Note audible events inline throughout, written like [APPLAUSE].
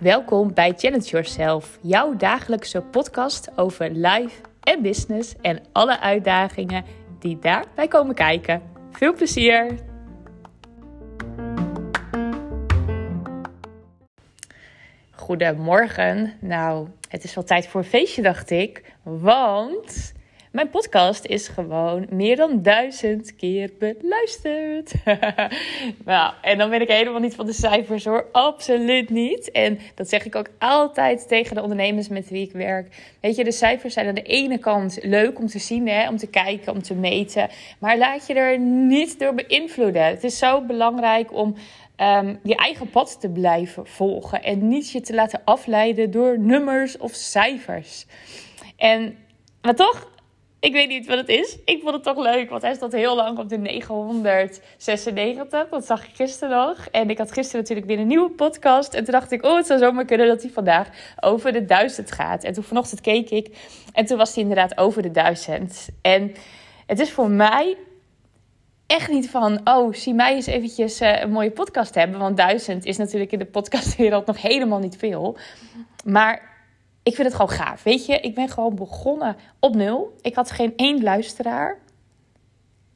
Welkom bij Challenge Yourself, jouw dagelijkse podcast over life en business en alle uitdagingen die daarbij komen kijken. Veel plezier! Goedemorgen. Nou, het is wel tijd voor een feestje, dacht ik. Want mijn podcast is gewoon meer dan duizend keer beluisterd. [LAUGHS] nou, en dan ben ik helemaal niet van de cijfers hoor. Absoluut niet. En dat zeg ik ook altijd tegen de ondernemers met wie ik werk. Weet je, de cijfers zijn aan de ene kant leuk om te zien, hè, om te kijken, om te meten. Maar laat je er niet door beïnvloeden. Het is zo belangrijk om um, je eigen pad te blijven volgen. En niet je te laten afleiden door nummers of cijfers. En, maar toch, ik weet niet wat het is. Ik vond het toch leuk, want hij stond heel lang op de 996. Dat zag ik gisteren nog. En ik had gisteren natuurlijk weer een nieuwe podcast. En toen dacht ik, oh, het zou zomaar kunnen dat hij vandaag over de 1000 gaat. En toen vanochtend keek ik. En toen was hij inderdaad over de 1000. En het is voor mij echt niet van, oh, zie mij eens eventjes uh, een mooie podcast hebben. Want duizend is natuurlijk in de podcastwereld [LAUGHS] nog helemaal niet veel. Maar ik vind het gewoon gaaf. Weet je, ik ben gewoon begonnen op nul. Ik had geen één luisteraar.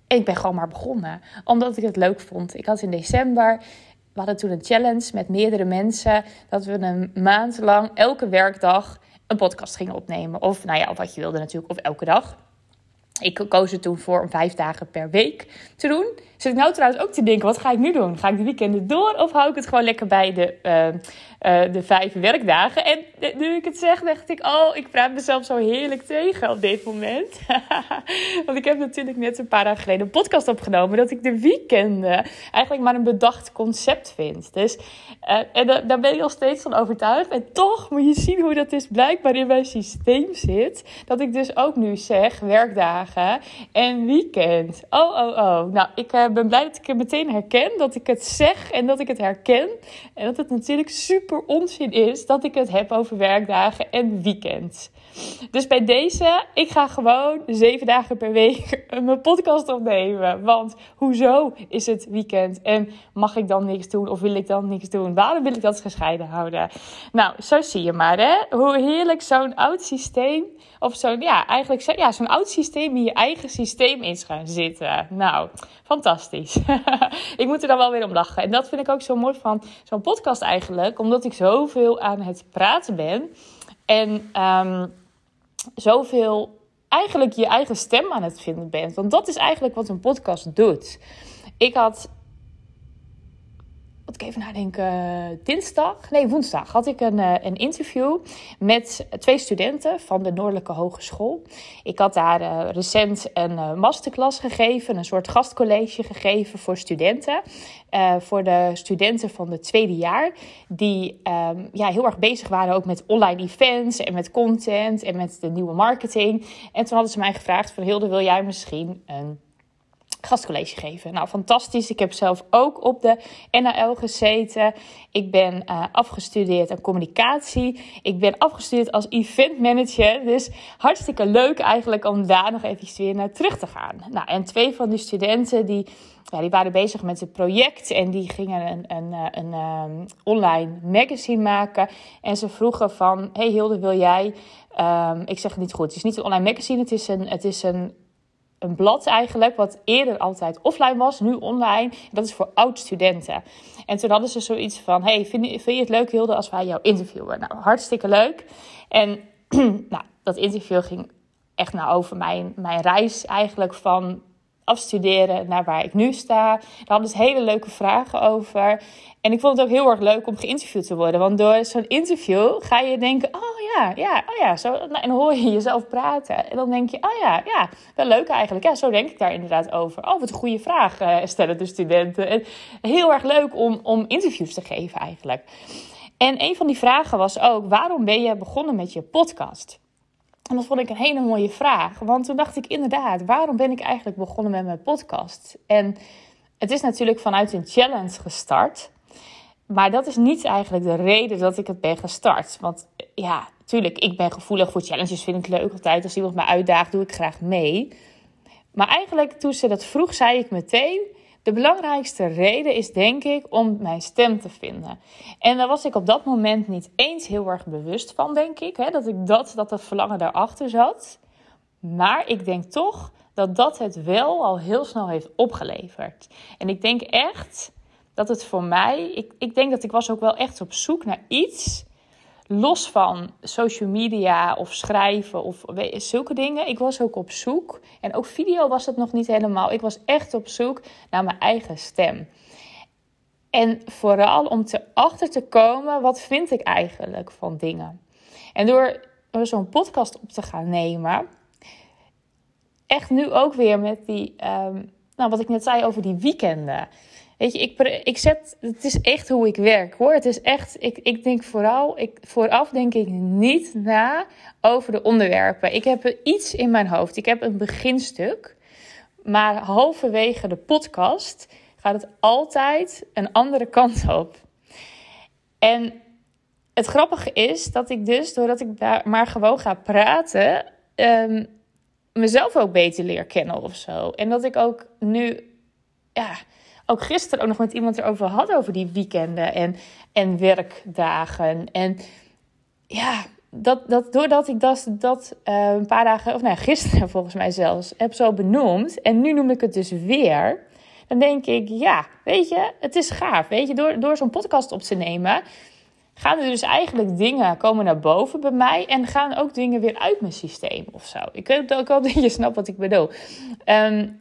En ik ben gewoon maar begonnen. Omdat ik het leuk vond. Ik had in december. We hadden toen een challenge met meerdere mensen. Dat we een maand lang elke werkdag een podcast gingen opnemen. Of nou ja, wat je wilde natuurlijk. Of elke dag. Ik koos er toen voor om vijf dagen per week te doen. Zit ik nou trouwens ook te denken, wat ga ik nu doen? Ga ik de weekenden door of hou ik het gewoon lekker bij de, uh, uh, de vijf werkdagen? En nu ik het zeg, dacht ik, oh, ik praat mezelf zo heerlijk tegen op dit moment. [LAUGHS] Want ik heb natuurlijk net een paar dagen geleden een podcast opgenomen dat ik de weekenden eigenlijk maar een bedacht concept vind. Dus uh, en daar ben ik nog steeds van overtuigd. En toch moet je zien hoe dat dus blijkbaar in mijn systeem zit. Dat ik dus ook nu zeg werkdagen en weekend. Oh, oh, oh. Nou, ik heb ben blij dat ik het meteen herken. Dat ik het zeg en dat ik het herken. En dat het natuurlijk super onzin is dat ik het heb over werkdagen en weekend. Dus bij deze, ik ga gewoon zeven dagen per week [LAUGHS] mijn podcast opnemen. Want hoezo is het weekend? En mag ik dan niks doen of wil ik dan niks doen? Waarom wil ik dat gescheiden houden? Nou, zo zie je maar hè. Hoe heerlijk zo'n oud systeem, of zo'n, ja, eigenlijk ja, zo'n oud systeem in je eigen systeem is gaan zitten. Nou, fantastisch. [LAUGHS] ik moet er dan wel weer om lachen. En dat vind ik ook zo mooi van zo'n podcast eigenlijk. Omdat ik zoveel aan het praten ben. En um, zoveel eigenlijk je eigen stem aan het vinden bent. Want dat is eigenlijk wat een podcast doet. Ik had ik even nadenken, dinsdag, nee woensdag had ik een, eh, een interview met twee studenten van de Noordelijke Hogeschool. Ik had daar uh, recent een uh, masterclass gegeven, een soort gastcollege gegeven voor studenten. voor de studenten van het tweede jaar, die um, ja, heel erg bezig waren ook met online events en met content en met de nieuwe marketing. En toen hadden ze mij gevraagd van Hilde, wil jij misschien een gastcollege geven. Nou, fantastisch. Ik heb zelf ook op de NAL gezeten. Ik ben uh, afgestudeerd aan communicatie. Ik ben afgestudeerd als event manager. Dus hartstikke leuk eigenlijk om daar nog even weer naar terug te gaan. Nou, en twee van die studenten die, ja, die waren bezig met het project en die gingen een, een, eh, een, een um, online magazine maken. En ze vroegen van, hey Hilde, wil jij... Um, ik zeg het niet goed. Het is niet een online magazine. Het is een, het is een een blad eigenlijk, wat eerder altijd offline was, nu online. Dat is voor oud-studenten. En toen hadden ze zoiets van: Hey, vind, vind je het leuk, Hilde, als wij jou interviewen? Nou, hartstikke leuk. En [CLEARS THROAT] nou, dat interview ging echt nou over mijn, mijn reis eigenlijk van afstuderen naar waar ik nu sta. Daar hadden ze hele leuke vragen over. En ik vond het ook heel erg leuk om geïnterviewd te worden. Want door zo'n interview ga je denken: oh ja, ja, oh ja. Zo, nou, en hoor je jezelf praten. En dan denk je: oh ja, ja, wel leuk eigenlijk. Ja, zo denk ik daar inderdaad over. Oh, wat een goede vraag uh, stellen de studenten. En heel erg leuk om, om interviews te geven eigenlijk. En een van die vragen was ook: waarom ben je begonnen met je podcast? En dat vond ik een hele mooie vraag. Want toen dacht ik inderdaad, waarom ben ik eigenlijk begonnen met mijn podcast? En het is natuurlijk vanuit een challenge gestart. Maar dat is niet eigenlijk de reden dat ik het ben gestart. Want ja, natuurlijk, ik ben gevoelig voor challenges. Vind ik leuk altijd. Als iemand me uitdaagt, doe ik graag mee. Maar eigenlijk toen ze dat vroeg, zei ik meteen de belangrijkste reden is denk ik om mijn stem te vinden. En daar was ik op dat moment niet eens heel erg bewust van, denk ik. Hè, dat ik dat, dat verlangen daarachter zat. Maar ik denk toch dat dat het wel al heel snel heeft opgeleverd. En ik denk echt dat het voor mij, ik, ik denk dat ik was ook wel echt op zoek naar iets los van social media of schrijven of zulke dingen. Ik was ook op zoek. En ook video was het nog niet helemaal. Ik was echt op zoek naar mijn eigen stem. En vooral om te achter te komen, wat vind ik eigenlijk van dingen? En door, zo'n podcast op te gaan nemen, echt nu ook weer met die, um, nou wat ik net zei over die weekenden. Weet je, ik, ik zet, het is echt hoe ik werk hoor. Het is echt, ik, ik denk vooral, ik, vooraf denk ik niet na over de onderwerpen. Ik heb iets in mijn hoofd. Ik heb een beginstuk. Maar halverwege de podcast gaat het altijd een andere kant op. En het grappige is dat ik dus, doordat ik daar maar gewoon ga praten, um, mezelf ook beter leer kennen of zo. En dat ik ook nu, ja, ook gisteren ook nog met iemand erover had, over die weekenden en, en werkdagen. En ja, dat, dat, doordat ik dat, dat uh, een paar dagen, of nou gisteren [LAUGHS] volgens mij zelfs, heb zo benoemd. En nu noem ik het dus weer. Dan denk ik, ja, weet je, het is gaaf. Weet je, door, door zo'n podcast op te nemen, gaan er dus eigenlijk dingen komen naar boven bij mij. En gaan ook dingen weer uit mijn systeem of zo. Ik weet ook al dat je snapt wat ik bedoel. Um,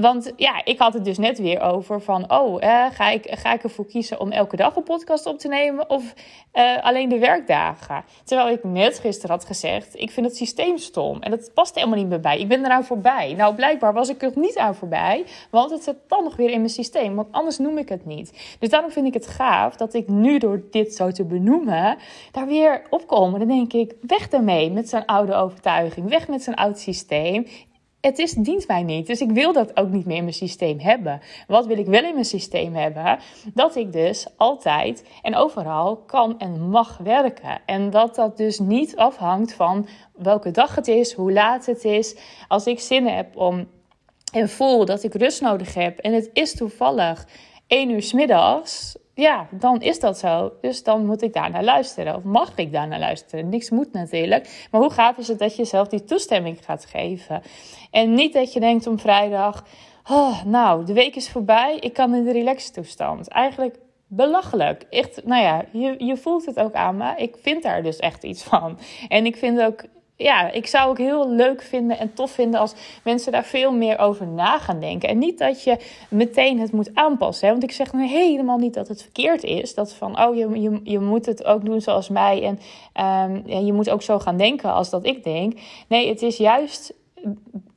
want ja, ik had het dus net weer over van, oh, eh, ga, ik, ga ik ervoor kiezen om elke dag een podcast op te nemen of uh, alleen de werkdagen? Terwijl ik net gisteren had gezegd, ik vind het systeem stom en dat past helemaal niet meer bij. Ik ben eraan voorbij. Nou, blijkbaar was ik er niet aan voorbij, want het zit dan nog weer in mijn systeem, want anders noem ik het niet. Dus daarom vind ik het gaaf dat ik nu door dit zo te benoemen, daar weer opkom. Dan denk ik, weg ermee met zo'n oude overtuiging, weg met zo'n oud systeem het is, dient mij niet. Dus ik wil dat ook niet meer in mijn systeem hebben. Wat wil ik wel in mijn systeem hebben? Dat ik dus altijd en overal kan en mag werken. En dat dat dus niet afhangt van welke dag het is, hoe laat het is. Als ik zin heb om en voel dat ik rust nodig heb en het is toevallig 1 uur s middags, ja, dan is dat zo. Dus dan moet ik daar naar luisteren. Of mag ik daar naar luisteren? Niks moet natuurlijk. Maar hoe gaaf is het dat je zelf die toestemming gaat geven? En niet dat je denkt om vrijdag. Oh, nou, de week is voorbij. Ik kan in de relaxed toestand. Eigenlijk belachelijk. Echt, nou ja, je, je voelt het ook aan me. Ik vind daar dus echt iets van. En ik vind ook ja, ik zou ook heel leuk vinden en tof vinden als mensen daar veel meer over na gaan denken. En niet dat je meteen het moet aanpassen. Hè? Want ik zeg nu helemaal niet dat het verkeerd is. Dat van, oh, je, je, je moet het ook doen zoals mij. En um, je moet ook zo gaan denken als dat ik denk. Nee, het is juist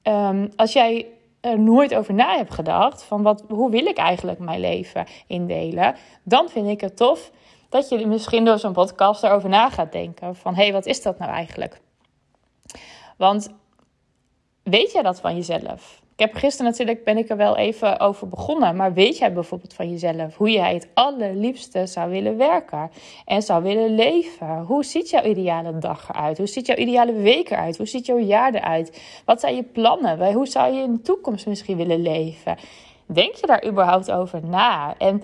um, als jij er nooit over na hebt gedacht. Van wat, hoe wil ik eigenlijk mijn leven indelen? Dan vind ik het tof dat je misschien door zo'n podcast erover na gaat denken. Van, hé, hey, wat is dat nou eigenlijk? Want weet jij dat van jezelf? Ik heb gisteren natuurlijk ben ik er wel even over begonnen. Maar weet jij bijvoorbeeld van jezelf hoe jij het allerliefste zou willen werken en zou willen leven? Hoe ziet jouw ideale dag eruit? Hoe ziet jouw ideale week eruit? Hoe ziet jouw jaar eruit? Wat zijn je plannen? Hoe zou je in de toekomst misschien willen leven? Denk je daar überhaupt over na? En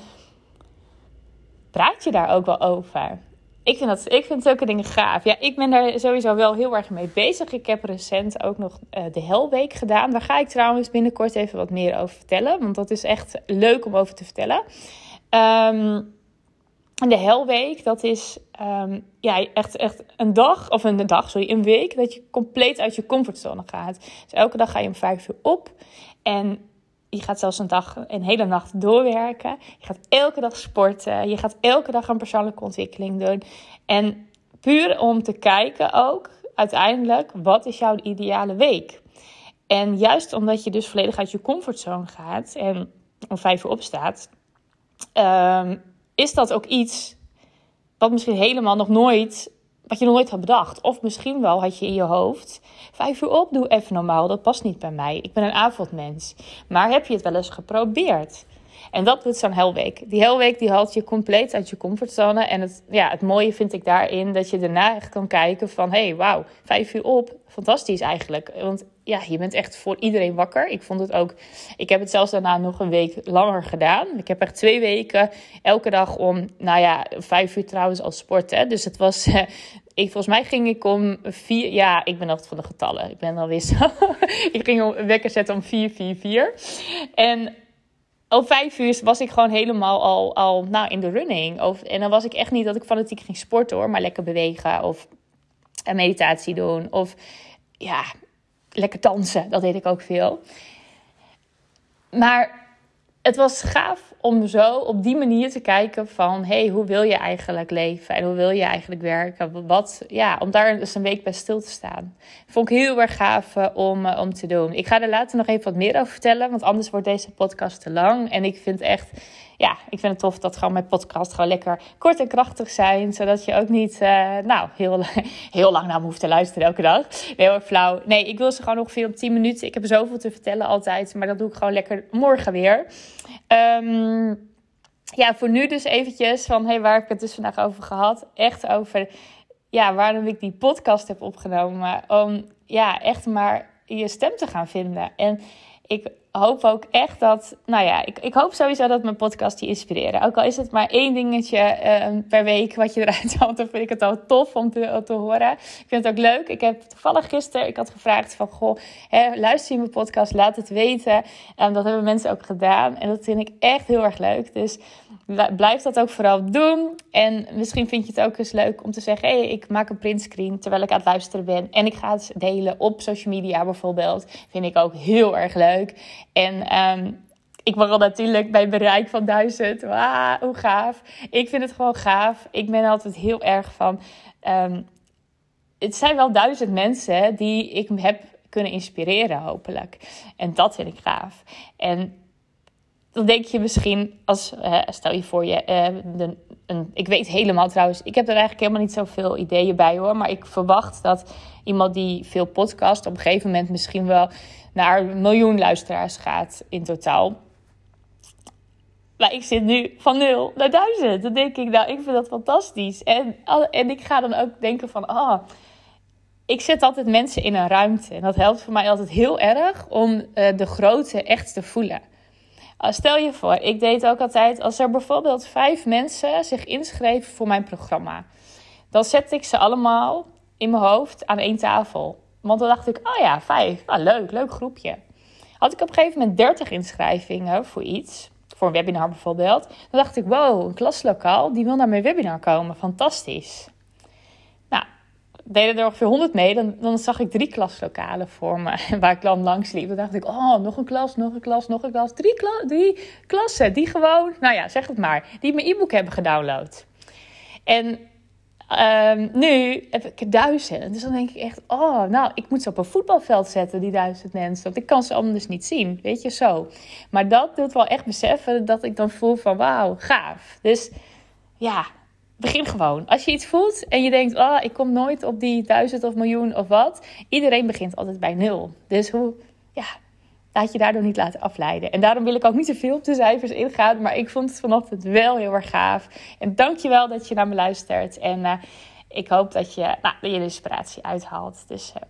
praat je daar ook wel over? Ik vind, dat, ik vind zulke dingen gaaf. Ja, ik ben daar sowieso wel heel erg mee bezig. Ik heb recent ook nog uh, de Helweek gedaan. Daar ga ik trouwens binnenkort even wat meer over vertellen. Want dat is echt leuk om over te vertellen. Um, de Helweek, dat is um, ja, echt, echt een dag, of een dag, sorry, een week dat je compleet uit je comfortzone gaat. Dus elke dag ga je om vijf uur op. En je gaat zelfs een dag, een hele nacht doorwerken. Je gaat elke dag sporten. Je gaat elke dag een persoonlijke ontwikkeling doen. En puur om te kijken ook, uiteindelijk, wat is jouw ideale week? En juist omdat je dus volledig uit je comfortzone gaat en om vijf uur opstaat, um, is dat ook iets wat misschien helemaal nog nooit wat je nog nooit had bedacht. Of misschien wel had je in je hoofd: vijf uur op, doe even normaal. Dat past niet bij mij. Ik ben een avondmens. Maar heb je het wel eens geprobeerd? En dat doet zo'n helweek. Die helweek die haalt je compleet uit je comfortzone. En het, ja, het mooie vind ik daarin dat je daarna echt kan kijken van... hé, hey, wauw, vijf uur op, fantastisch eigenlijk. Want ja, je bent echt voor iedereen wakker. Ik vond het ook. Ik heb het zelfs daarna nog een week langer gedaan. Ik heb echt twee weken elke dag om, nou ja, vijf uur trouwens als sport. Hè. Dus het was. [LAUGHS] ik, volgens mij ging ik om vier. Ja, ik ben altijd van de getallen. Ik ben alweer zo. [LAUGHS] ik ging een wekker zetten om vier, vier, vier. En om vijf uur was ik gewoon helemaal al, al nou, in de running. Of, en dan was ik echt niet dat ik fanatiek ging sporten hoor, maar lekker bewegen of een meditatie doen. Of ja, lekker dansen. Dat deed ik ook veel. Maar het was gaaf om zo op die manier te kijken van... hey, hoe wil je eigenlijk leven? En hoe wil je eigenlijk werken? Wat, ja, om daar dus een week bij stil te staan. Vond ik heel erg gaaf eh, om, uh, om te doen. Ik ga er later nog even wat meer over vertellen... want anders wordt deze podcast te lang. En ik vind echt ja, ik vind het tof dat gewoon mijn podcast gewoon lekker kort en krachtig zijn. Zodat je ook niet, uh, nou, heel, [LAUGHS] heel lang naar me hoeft te luisteren elke dag. Heel erg flauw. Nee, ik wil ze gewoon ongeveer op 10 minuten. Ik heb zoveel te vertellen altijd. Maar dat doe ik gewoon lekker morgen weer. Um, ja, voor nu dus eventjes van, hey, waar heb ik het dus vandaag over gehad? Echt over, ja, waarom ik die podcast heb opgenomen. Om, ja, echt maar je stem te gaan vinden. En ik hoop ook echt dat, nou ja, ik, ik hoop sowieso dat mijn podcast je inspireren. Ook al is het maar één dingetje uh, per week wat je eruit haalt, dan vind ik het al tof om te, te horen. Ik vind het ook leuk. Ik heb toevallig gisteren, ik had gevraagd van, goh, hè, luister je mijn podcast, laat het weten. En dat hebben mensen ook gedaan. En dat vind ik echt heel erg leuk. Dus blijf dat ook vooral doen. En misschien vind je het ook eens leuk om te zeggen: hé, hey, ik maak een printscreen terwijl ik aan het luisteren ben. En ik ga het delen op social media bijvoorbeeld. Vind ik ook heel erg leuk. En um, ik al natuurlijk bij bereik van duizend. Wauw, hoe gaaf. Ik vind het gewoon gaaf. Ik ben altijd heel erg van. Um, het zijn wel duizend mensen die ik heb kunnen inspireren, hopelijk. En dat vind ik gaaf. En dan denk je misschien, als, stel je voor je, de, een, ik weet helemaal trouwens, ik heb er eigenlijk helemaal niet zoveel ideeën bij hoor, maar ik verwacht dat iemand die veel podcast op een gegeven moment misschien wel naar een miljoen luisteraars gaat in totaal. Maar ik zit nu van nul naar duizend. Dan denk ik, nou, ik vind dat fantastisch. En, en ik ga dan ook denken van, ah, oh, ik zet altijd mensen in een ruimte. En dat helpt voor mij altijd heel erg om uh, de grootte echt te voelen. Uh, stel je voor, ik deed ook altijd, als er bijvoorbeeld vijf mensen zich inschreven voor mijn programma, dan zet ik ze allemaal in mijn hoofd aan één tafel. Want dan dacht ik, oh ja, vijf, ah, leuk, leuk groepje. Had ik op een gegeven moment 30 inschrijvingen voor iets, voor een webinar bijvoorbeeld, dan dacht ik, wow, een klaslokaal, die wil naar mijn webinar komen, fantastisch deden er ongeveer 100 mee. Dan, dan zag ik drie klaslokalen voor me [LAUGHS] waar ik dan langs liep. Dan dacht ik, oh, nog een klas, nog een klas, nog een klas. Drie, kla drie klassen die gewoon, nou ja, zeg het maar, die mijn e-book hebben gedownload. En um, nu heb ik duizend. Dus dan denk ik echt, oh, nou, ik moet ze op een voetbalveld zetten, die duizend mensen. Want ik kan ze anders niet zien, weet je, zo. Maar dat doet wel echt beseffen dat ik dan voel van, wauw, gaaf. Dus ja, begin gewoon. Als je iets voelt en je denkt, oh, ik kom nooit op die duizend of miljoen of wat. Iedereen begint altijd bij nul. Dus hoe, ja, laat je daardoor niet laten afleiden. En daarom wil ik ook niet te veel op de cijfers ingaan. Maar ik vond het vanochtend wel heel erg gaaf. En dankjewel dat je naar me luistert. En uh, ik hoop dat je, nou, je inspiratie uithaalt. Dus... Uh,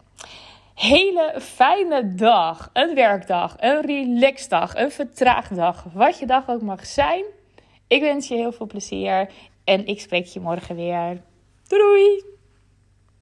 hele fijne dag, een werkdag, een relaxdag, een vertraagdag, wat je dag ook mag zijn. Ik wens je heel veel plezier en ik spreek je morgen weer. Doei!